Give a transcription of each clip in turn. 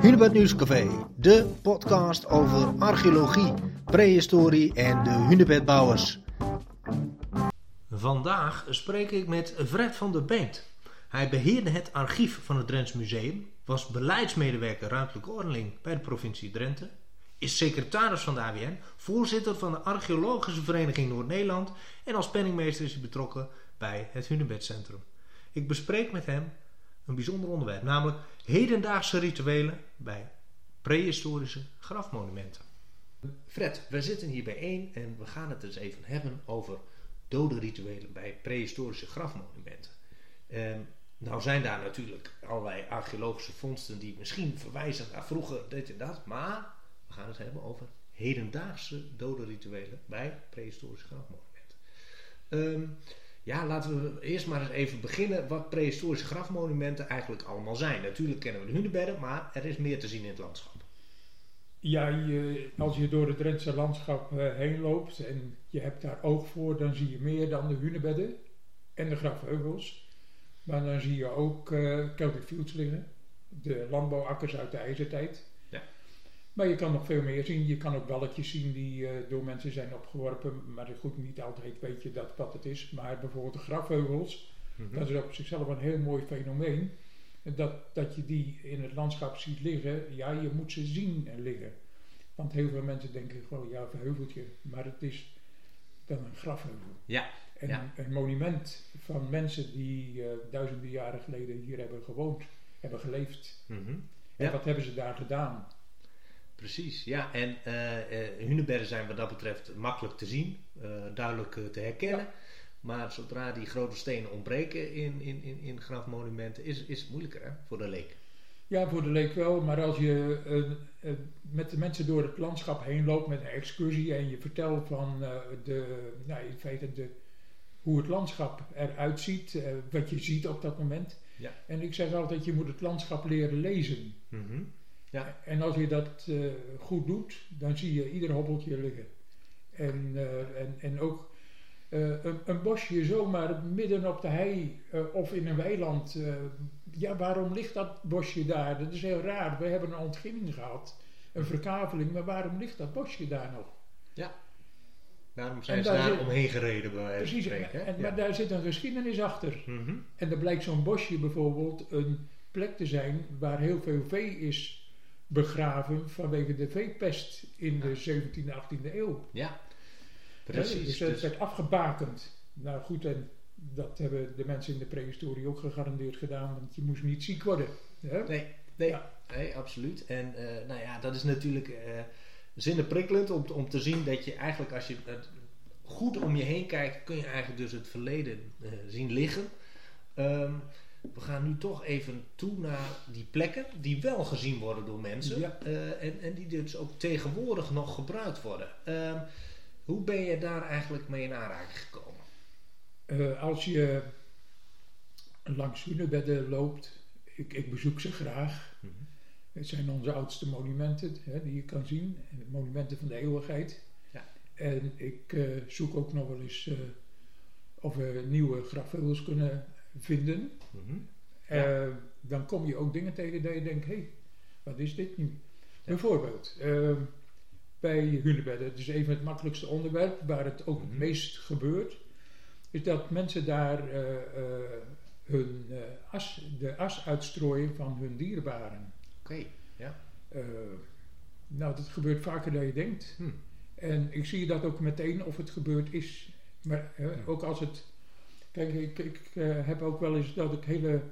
Hunebed Nieuwscafé, de podcast over archeologie, prehistorie en de hunebedbouwers. Vandaag spreek ik met Fred van der Beent. Hij beheerde het archief van het Drents Museum, was beleidsmedewerker ruimtelijke ordening bij de provincie Drenthe, is secretaris van de AWN, voorzitter van de Archeologische Vereniging Noord-Nederland en als penningmeester is hij betrokken bij het Hunebedcentrum. Ik bespreek met hem een bijzonder onderwerp, namelijk hedendaagse rituelen bij prehistorische grafmonumenten. Fred, we zitten hier bijeen en we gaan het dus even hebben over dode rituelen bij prehistorische grafmonumenten. Ehm, nou zijn daar natuurlijk allerlei archeologische vondsten die misschien verwijzen naar vroeger dit en dat, maar we gaan het hebben over hedendaagse dode rituelen bij prehistorische grafmonumenten. Um, ja, laten we eerst maar eens even beginnen wat prehistorische grafmonumenten eigenlijk allemaal zijn. Natuurlijk kennen we de hunebedden, maar er is meer te zien in het landschap. Ja, als je door het Drentse landschap uh, heen loopt en je hebt daar oog voor, dan zie je meer dan de hunebedden en de grafheuvels. Maar dan zie je ook uh, Celtic Fields liggen, de landbouwakkers uit de ijzertijd. Maar je kan nog veel meer zien. Je kan ook balletjes zien die uh, door mensen zijn opgeworpen. Maar goed, niet altijd weet je dat wat het is. Maar bijvoorbeeld de grafheuvels, mm -hmm. dat is op zichzelf een heel mooi fenomeen. Dat, dat je die in het landschap ziet liggen, ja, je moet ze zien liggen. Want heel veel mensen denken gewoon, ja, een heuveltje. Maar het is dan een grafheuvel. Ja. En ja. een monument van mensen die uh, duizenden jaren geleden hier hebben gewoond, hebben geleefd. Mm -hmm. ja. En wat hebben ze daar gedaan? Precies, ja. En uh, uh, hunebedden zijn wat dat betreft makkelijk te zien, uh, duidelijk te herkennen. Ja. Maar zodra die grote stenen ontbreken in, in, in, in grafmonumenten, is, is het moeilijker hè, voor de leek. Ja, voor de leek wel. Maar als je met de mensen door het landschap heen loopt met een excursie en je vertelt van de, nou, in feite de, hoe het landschap eruit ziet, wat je ziet op dat moment. Ja. En ik zeg altijd, je moet het landschap leren lezen. Mm -hmm. Ja. En als je dat uh, goed doet, dan zie je ieder hobbeltje liggen. En, uh, en, en ook uh, een, een, bosje zomaar midden op de hei of in een weiland. ja, waarom ligt dat bosje daar? Dat is heel raar. We hebben een ontginning gehad, een verkaveling, maar waarom ligt dat bosje daar nog? Ja. Daarom zijn en ze daar, omheen gereden bij wijze Precies, spreken, en, ja. maar daar zit een geschiedenis achter. Mm -hmm. En dan blijkt zo'n bosje bijvoorbeeld een plek te zijn waar heel veel vee is begraven vanwege de veepest in de 17e, 18e eeuw. Ja, precies. Dus het werd afgebakend. Nou goed, en dat hebben de mensen in de prehistorie ook gegarandeerd gedaan, want je moest niet ziek worden. Nee, nee, ja. nee, absoluut. En uh, nou ja, dat is natuurlijk uh, zinnig prikkelend om, om te zien dat je eigenlijk als je goed om je heen kijkt, kun je eigenlijk dus het verleden uh, zien liggen. Um, we gaan nu toch even toe naar die plekken die wel gezien worden door mensen. Ja. Uh, en, en die dus ook tegenwoordig nog gebruikt worden. Uh, hoe ben je daar eigenlijk mee in aanraking gekomen? Uh, als je langs hunebedden loopt, ik, ik bezoek ze graag. Mhm. Het zijn onze oudste monumenten hè, die je kan zien. Monumenten van de eeuwigheid. Ja. En ik zoek ook nog wel eens of we nieuwe grafheuvels kunnen vinden. Ja. Uh, dan kom je ook dingen tegen dat je denkt, hé, hey, wat is dit nu? Ja. Bijvoorbeeld, uh, bij hunebedden, het is even het makkelijkste onderwerp, waar het ook het meest gebeurt, is dat mensen daar uh, hun as, de as uitstrooien van hun dierbaren. Oké, okay. ja. nou, dat gebeurt vaker dan je denkt. Hmm. En ik zie dat ook meteen of het gebeurd is. Maar ook als het Kijk, ik, ik uh, heb ook wel eens dat ik hele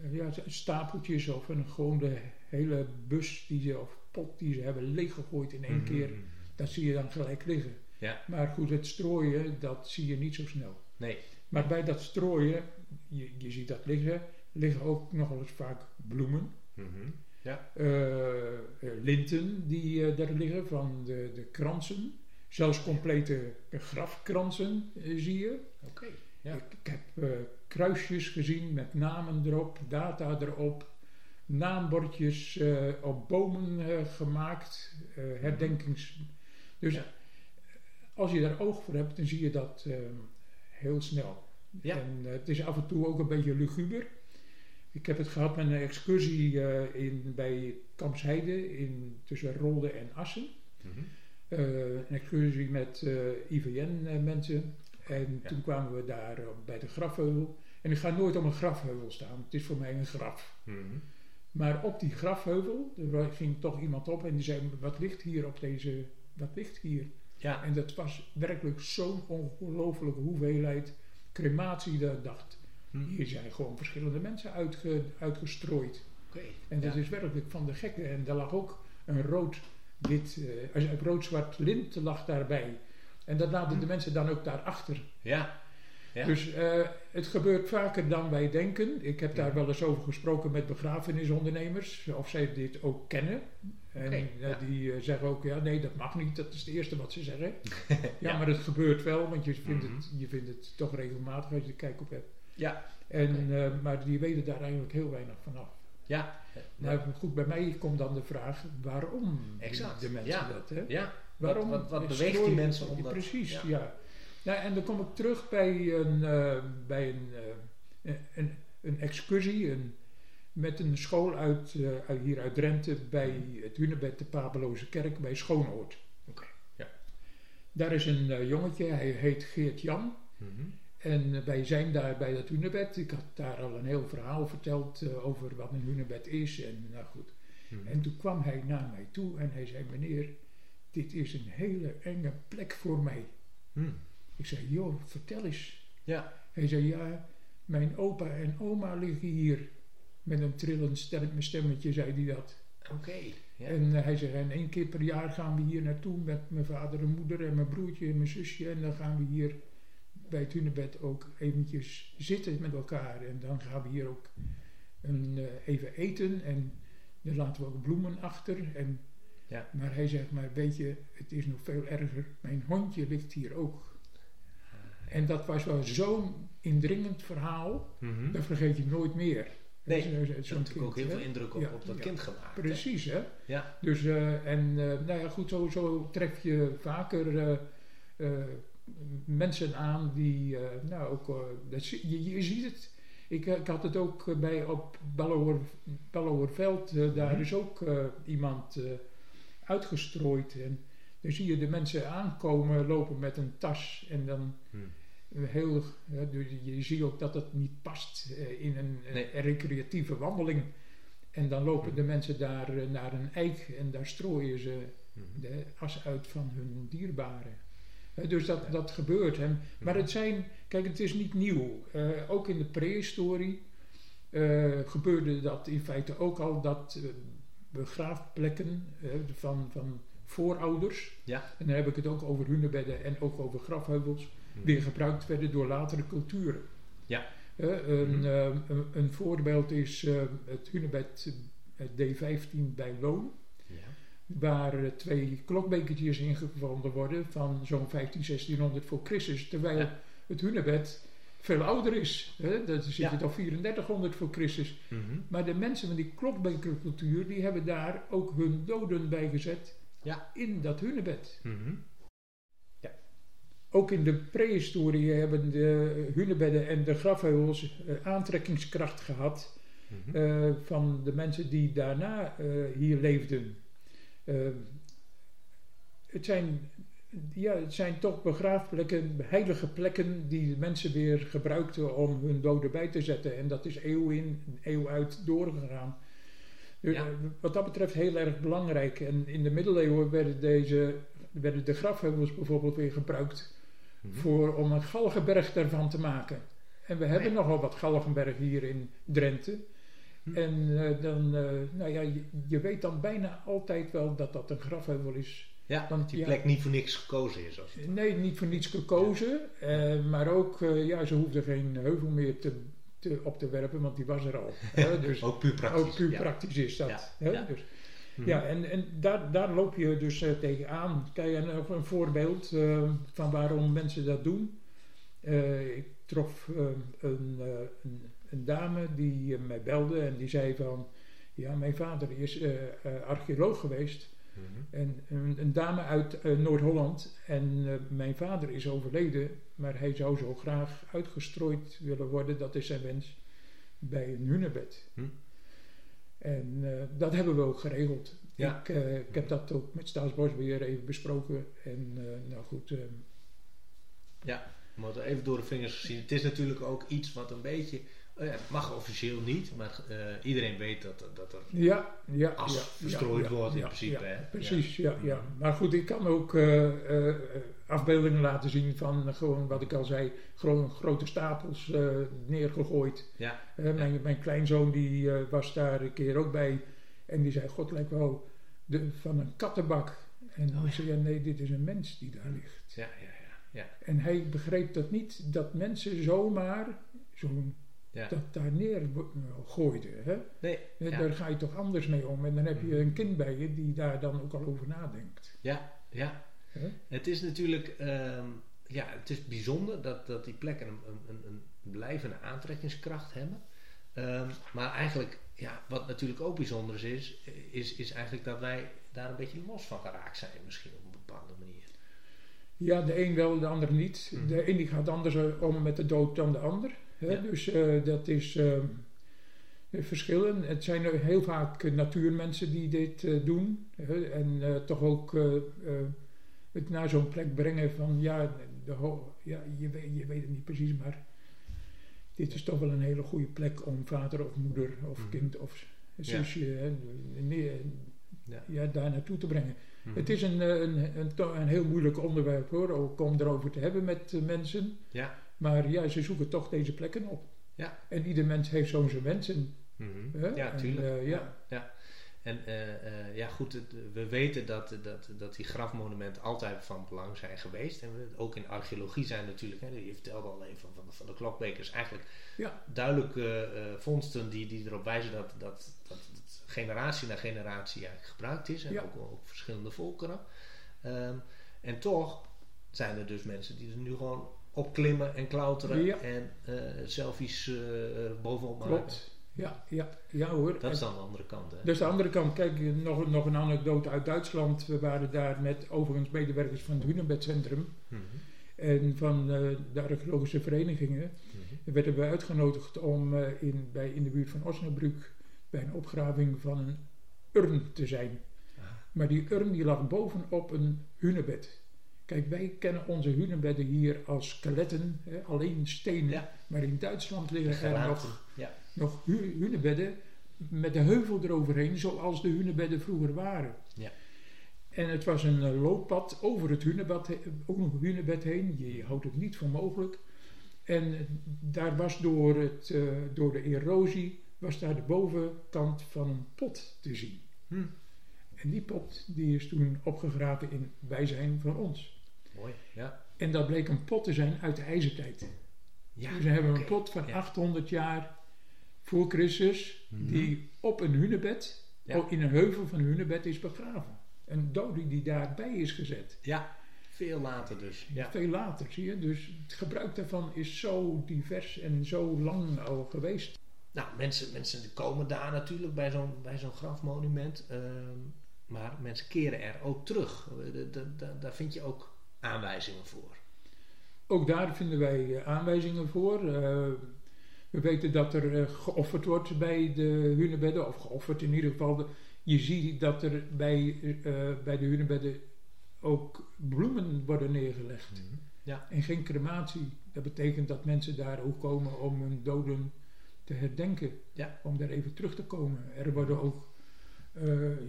uh, ja, stapeltjes of een, gewoon de hele bus die ze, of pot die ze hebben leeggegooid in één Mhm. keer, dat zie je dan gelijk liggen. Ja. Maar goed, het strooien, dat zie je niet zo snel. Nee. Maar bij dat strooien, je, je ziet dat liggen, liggen ook nogal eens vaak bloemen. Mm-hmm. Ja. Uh, linten die daar liggen van de, de kransen. Zelfs complete grafkransen zie je. Oké. Okay. Ja. Ik, ik, heb uh, kruisjes gezien met namen erop, data erop, naambordjes uh, op bomen uh, gemaakt, herdenkings. Dus Ja. als je daar oog voor hebt, dan zie je dat heel snel. Ja. En het is af en toe ook een beetje luguber. Ik heb het gehad met een excursie eh, in, bij Kampsheide in, tussen Rolde en Assen. Mhm. Eh, een excursie met IVN-mensen. En Ja. toen kwamen we daar eh, bij de grafheuvel. En ik ga nooit op een grafheuvel staan. Het is voor mij een graf. Mhm. Maar op die grafheuvel, er ging toch iemand op en die zei, wat ligt hier op deze, wat ligt hier? Ja. En dat was werkelijk zo'n ongelofelijke hoeveelheid crematie dat ik dacht, Mhm. hier zijn gewoon verschillende mensen uitge, uitgestrooid. Oké. En dat Ja. is werkelijk van de gekke. En daar lag ook een rood-wit, eh, een rood-zwart lint lag daarbij. En dat laten de Hm. mensen dan ook daarachter. Ja. Ja. Dus eh, het gebeurt vaker dan wij denken. Ik heb daar Ja. wel eens over gesproken met begrafenisondernemers, of zij dit ook kennen. En eh, ja. die eh, zeggen ook, ja nee, dat mag niet, dat is het eerste wat ze zeggen. ja, maar het gebeurt wel, want je vindt, Mhm. het, je vindt het toch regelmatig als je er kijk op hebt. Ja. En, maar die weten daar eigenlijk heel weinig vanaf. Ja. Nou goed, bij mij komt dan de vraag, waarom doen Exact, de mensen ja. dat? Hè? Ja. Waarom wat, beweegt die mensen om dat... Precies, ja. ja. Nou, en dan kom ik terug bij een, eh, bij een, eh, een, een excursie een, met een school uit, eh, uit hier uit Drenthe bij het Hunebed de Papeloze Kerk bij Schoonoord. Oké, ja. Daar is een jongetje, hij heet Geert Jan. Mhm. En wij zijn daar bij dat hunebed. Ik had daar al een heel verhaal verteld over wat een hunebed is. En nou goed. Mhm. En toen kwam hij naar mij toe en hij zei: Meneer, dit is een hele enge plek voor mij. Mhm. Ik zei: Joh, vertel eens. Ja. Hij zei: Ja, mijn opa en oma liggen hier. Met een trillend stem- stemmetje zei hij dat. Oké. Ja. En eh, hij zei: En één keer per jaar gaan we hier naartoe met mijn vader en moeder en mijn broertje en mijn zusje. En dan gaan we hier bij het hunebed ook eventjes zitten met elkaar. En dan gaan we hier ook een, eh, even eten. En dan laten we ook bloemen achter. En, Ja. Maar hij zegt, maar weet je, het is nog veel erger. Mijn hondje ligt hier ook. En dat was wel zo'n indringend verhaal. Mhm. Dat vergeet je nooit meer. Nee, Zo- zo- Dat heeft ook heel hè. veel indruk op, Ja, op dat ja. kind gemaakt. Precies, hè. Ja. Dus, eh, en eh, nou ja, goed, zo, zo tref je vaker eh, mensen aan die, nou ook, dat, je, je ziet het. Ik, ik had het ook bij op Bellower, Bellowerveld, daar Mhm. is ook iemand uitgestrooid. En dan zie je de mensen aankomen, lopen met een tas en dan Mhm. heel, je ziet ook dat het niet past eh, in een, Nee. recreatieve wandeling. En dan lopen Mhm. de mensen daar eh, naar een eik en daar strooien ze Mhm. de as uit van hun dierbaren. Dus dat, dat gebeurt. En, maar Mhm. het zijn, kijk, het is niet nieuw. Eh, ook in de prehistorie eh, gebeurde dat in feite ook al dat begraafplekken van, van voorouders, Ja. en dan heb ik het ook over hunebedden en ook over grafheuvels, Mhm. weer gebruikt werden door latere culturen. Ja. Een, Mhm. eh, een, een voorbeeld is eh, het hunebed eh, D15 bij Loon Ja. waar twee klokbekertjes ingevonden worden van zo'n 15, 1600 voor Christus, terwijl Ja. het hunebed veel ouder is. Hè? Dat zit Ja. het al 3400 voor Christus. Mhm. Maar de mensen van die klokbekercultuur, die hebben daar ook hun doden bij gezet Ja. in dat hunebed. Mhm. Ook in de prehistorie hebben de hunebedden en de grafheuvels eh, aantrekkingskracht gehad Mhm. eh, van de mensen die daarna eh, hier leefden. Het, zijn, ja, het zijn toch begraafplekken, heilige plekken die de mensen weer gebruikten om hun doden bij te zetten. En dat is eeuw in, eeuw uit doorgegaan. Dus, Ja. eh, Wat dat betreft heel erg belangrijk. En in de middeleeuwen werden, deze, werden de grafheuvels bijvoorbeeld weer gebruikt Mhm. voor, om een galgenberg daarvan te maken. En we hebben nogal wat galgenbergen hier in Drenthe. Hm. En eh, dan, eh, nou ja, je, je weet dan bijna altijd wel dat dat een grafheuvel is. Ja, dat die ja. plek niet voor niks gekozen is. Nee, niet voor niets gekozen. eh, maar ook, eh, ja, ze hoefden geen heuvel meer te, te, op te werpen, want die was er al. hè, dus ook puur praktisch. ook puur ja. praktisch is dat. Ja, hè, ja. Dus, Mhm. ja, en, en daar, daar loop je dus eh, tegenaan. Kijk, en een voorbeeld van waarom mensen dat doen. Ik trof een, een, een dame die mij belde en die zei van... Ja, mijn vader is archeoloog geweest. Mhm. En een, een dame uit eh, Noord-Holland. En eh, mijn vader is overleden. Maar hij zou zo graag uitgestrooid willen worden. Dat is zijn wens. bij een hunebed. Hm. En eh, dat hebben we ook geregeld. Ja. Ik, ik heb dat ook met Staatsbosbeheer even besproken. En nou goed, eh, We even door de vingers gezien. Het is natuurlijk ook iets wat een beetje. Eh, het mag officieel niet, maar eh, iedereen weet dat, dat er ja, ja, as ja, verstrooid wordt in principe. hè? Precies, ja. Ja, Mhm. Maar goed, ik kan ook eh, eh, afbeeldingen laten zien van gewoon wat ik al zei, gewoon grote stapels neergegooid. Ja. Mijn, mijn kleinzoon die was daar een keer ook bij en die zei, god lijkt wel de, van een kattenbak. En Oh, ik ja. zei, ja, nee, dit is een mens die daar ligt. Ja, ja, ja. ja. En hij begreep dat niet, dat mensen zomaar zo'n Ja. dat daar neer wo- gooiden. Hè? Nee, Eh, ja. Daar ga je toch anders mee om. En dan heb je Mhm. een kind bij je die daar dan ook al over nadenkt. ja, ja. Hè? Het is natuurlijk ehm, ja, het is bijzonder dat, dat die plekken een, een, een, een blijvende aantrekkingskracht hebben. Ehm, maar eigenlijk, ja, wat natuurlijk ook bijzonder is, is, is eigenlijk dat wij daar een beetje los van geraakt zijn, misschien op een bepaalde manier. Ja, de een wel, de ander niet. Mhm. De een die gaat anders eh, om met de dood dan de ander. Ja. Dus eh, dat is eh, verschillen. Het zijn er heel vaak eh, natuurmensen die dit doen. hè? En toch ook het naar zo'n plek brengen van ja, de ja je, weet, je weet het niet precies, maar dit is toch wel een hele goede plek om vader of moeder of Mhm. kind of zusje Ja. ja, daar naartoe te brengen. Mhm. Het is een, een, een, een heel moeilijk onderwerp hoor, ook om erover te hebben met mensen. Ja. Maar ja, ze zoeken toch deze plekken op. Ja. En ieder mens heeft zo zijn wensen. Mhm. Ja, En, tuurlijk. eh, ja. ja. En eh, eh, ja, goed, het- we weten dat, dat, dat die grafmonumenten altijd van belang zijn geweest. En we, ook in archeologie zijn natuurlijk, hè, je vertelde al even van, van de klokbekers, eigenlijk Ja. duidelijke vondsten die, die erop wijzen dat, dat, dat het generatie na generatie eigenlijk gebruikt is. En Ja. ook, ook verschillende volkeren. Ehm, en toch zijn er dus mensen die er nu gewoon opklimmen en klauteren Ja. en eh selfies eh, eh, bovenop maken. Klopt. Ja, ja, ja hoor. Dat is dan de andere kant, hè? is de andere kant. Kijk, nog, nog een anekdote uit Duitsland. We waren daar met overigens medewerkers van het Hunebedcentrum Mhm. en van eh, de archeologische verenigingen. Mhm. werden we uitgenodigd om eh, in, bij, in de buurt van Osnabrück bij een opgraving van een urn te zijn. Ah. Maar die urn die lag bovenop een hunebed. Kijk, wij kennen onze hunebedden hier als skeletten, hè, alleen stenen. Ja. Maar in Duitsland liggen er nog, Ja. nog hu- hunebedden met een heuvel eroverheen, zoals de hunebedden vroeger waren. Ja. En het was een eh, looppad over het hunebed, ook nog hunebed heen. Je houdt het niet voor mogelijk. En eh, daar was door, het, eh, door de erosie, was daar de bovenkant van een pot te zien. Hm. En die pot die is toen opgegraven in bijzijn van ons. Mooi. Ja. En dat bleek een pot te zijn uit de ijzertijd. Ja. dus we hebben een pot van Ja. 800 jaar voor Christus, Mhm. die op een hunebed, Ja. ook in een heuvel van een hunebed is begraven. Een dode die daarbij is gezet. Ja. Veel later dus. Ja. Veel later, zie je. Dus het gebruik daarvan is zo divers en zo lang al geweest. Nou, mensen, mensen komen daar natuurlijk bij zo'n, zo'n grafmonument. ehm, maar mensen keren er ook terug. Daar vind je ook aanwijzingen voor. Ook daar vinden wij eh, aanwijzingen voor. Eh, we weten dat er eh, geofferd wordt bij de hunebedden, of geofferd in ieder geval. De- je ziet dat er bij, bij de hunebedden ook bloemen worden neergelegd. Ja. En geen crematie. Dat betekent dat mensen daar ook komen om hun doden te herdenken. Ja. Om daar even terug te komen. Er worden ook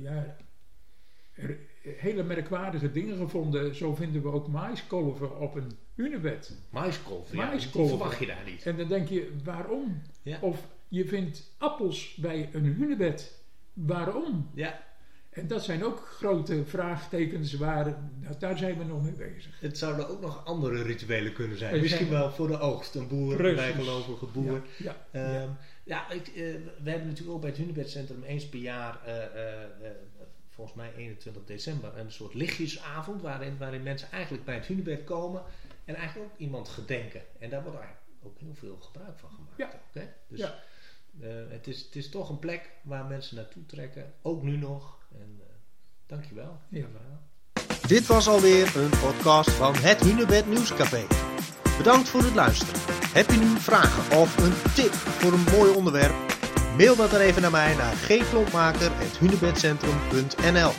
ja, er, hele merkwaardige dingen gevonden. Zo vinden we ook maiskolven op een hunebed. Maiskolven. Ja, Maiskolven. verwacht je daar niet. En dan denk je, waarom? Ja. Of je vindt appels bij een hunebed. Waarom? Ja. En dat zijn ook grote vraagtekens waar, nou, daar zijn we nog mee bezig. Het zouden ook nog andere rituelen kunnen zijn. Misschien wel voor de oogst. Een boer, een bijgelovige boer. Ja, ja, Ehm, ja. ja, ik, eh, we hebben natuurlijk ook bij het Hunebedcentrum eens per jaar, eh, eh, volgens mij 21 december, een soort lichtjesavond waarin, waarin mensen eigenlijk bij het Hunebed komen en eigenlijk ook iemand gedenken. En daar wordt eigenlijk ook heel veel gebruik van gemaakt. Ja. Ook, hè? Dus Ja. eh, het, is, het is toch een plek waar mensen naartoe trekken, ook nu nog. En eh dankjewel voor Ja. verhaal. Dit was alweer een podcast van het Hunebed Nieuwscafé. Bedankt voor het luisteren. Heb je nu vragen of een tip voor een mooi onderwerp? Mail dat er even naar mij naar gklompmaker.hunebedcentrum.nl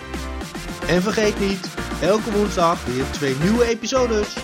En vergeet niet, elke woensdag weer twee nieuwe episodes.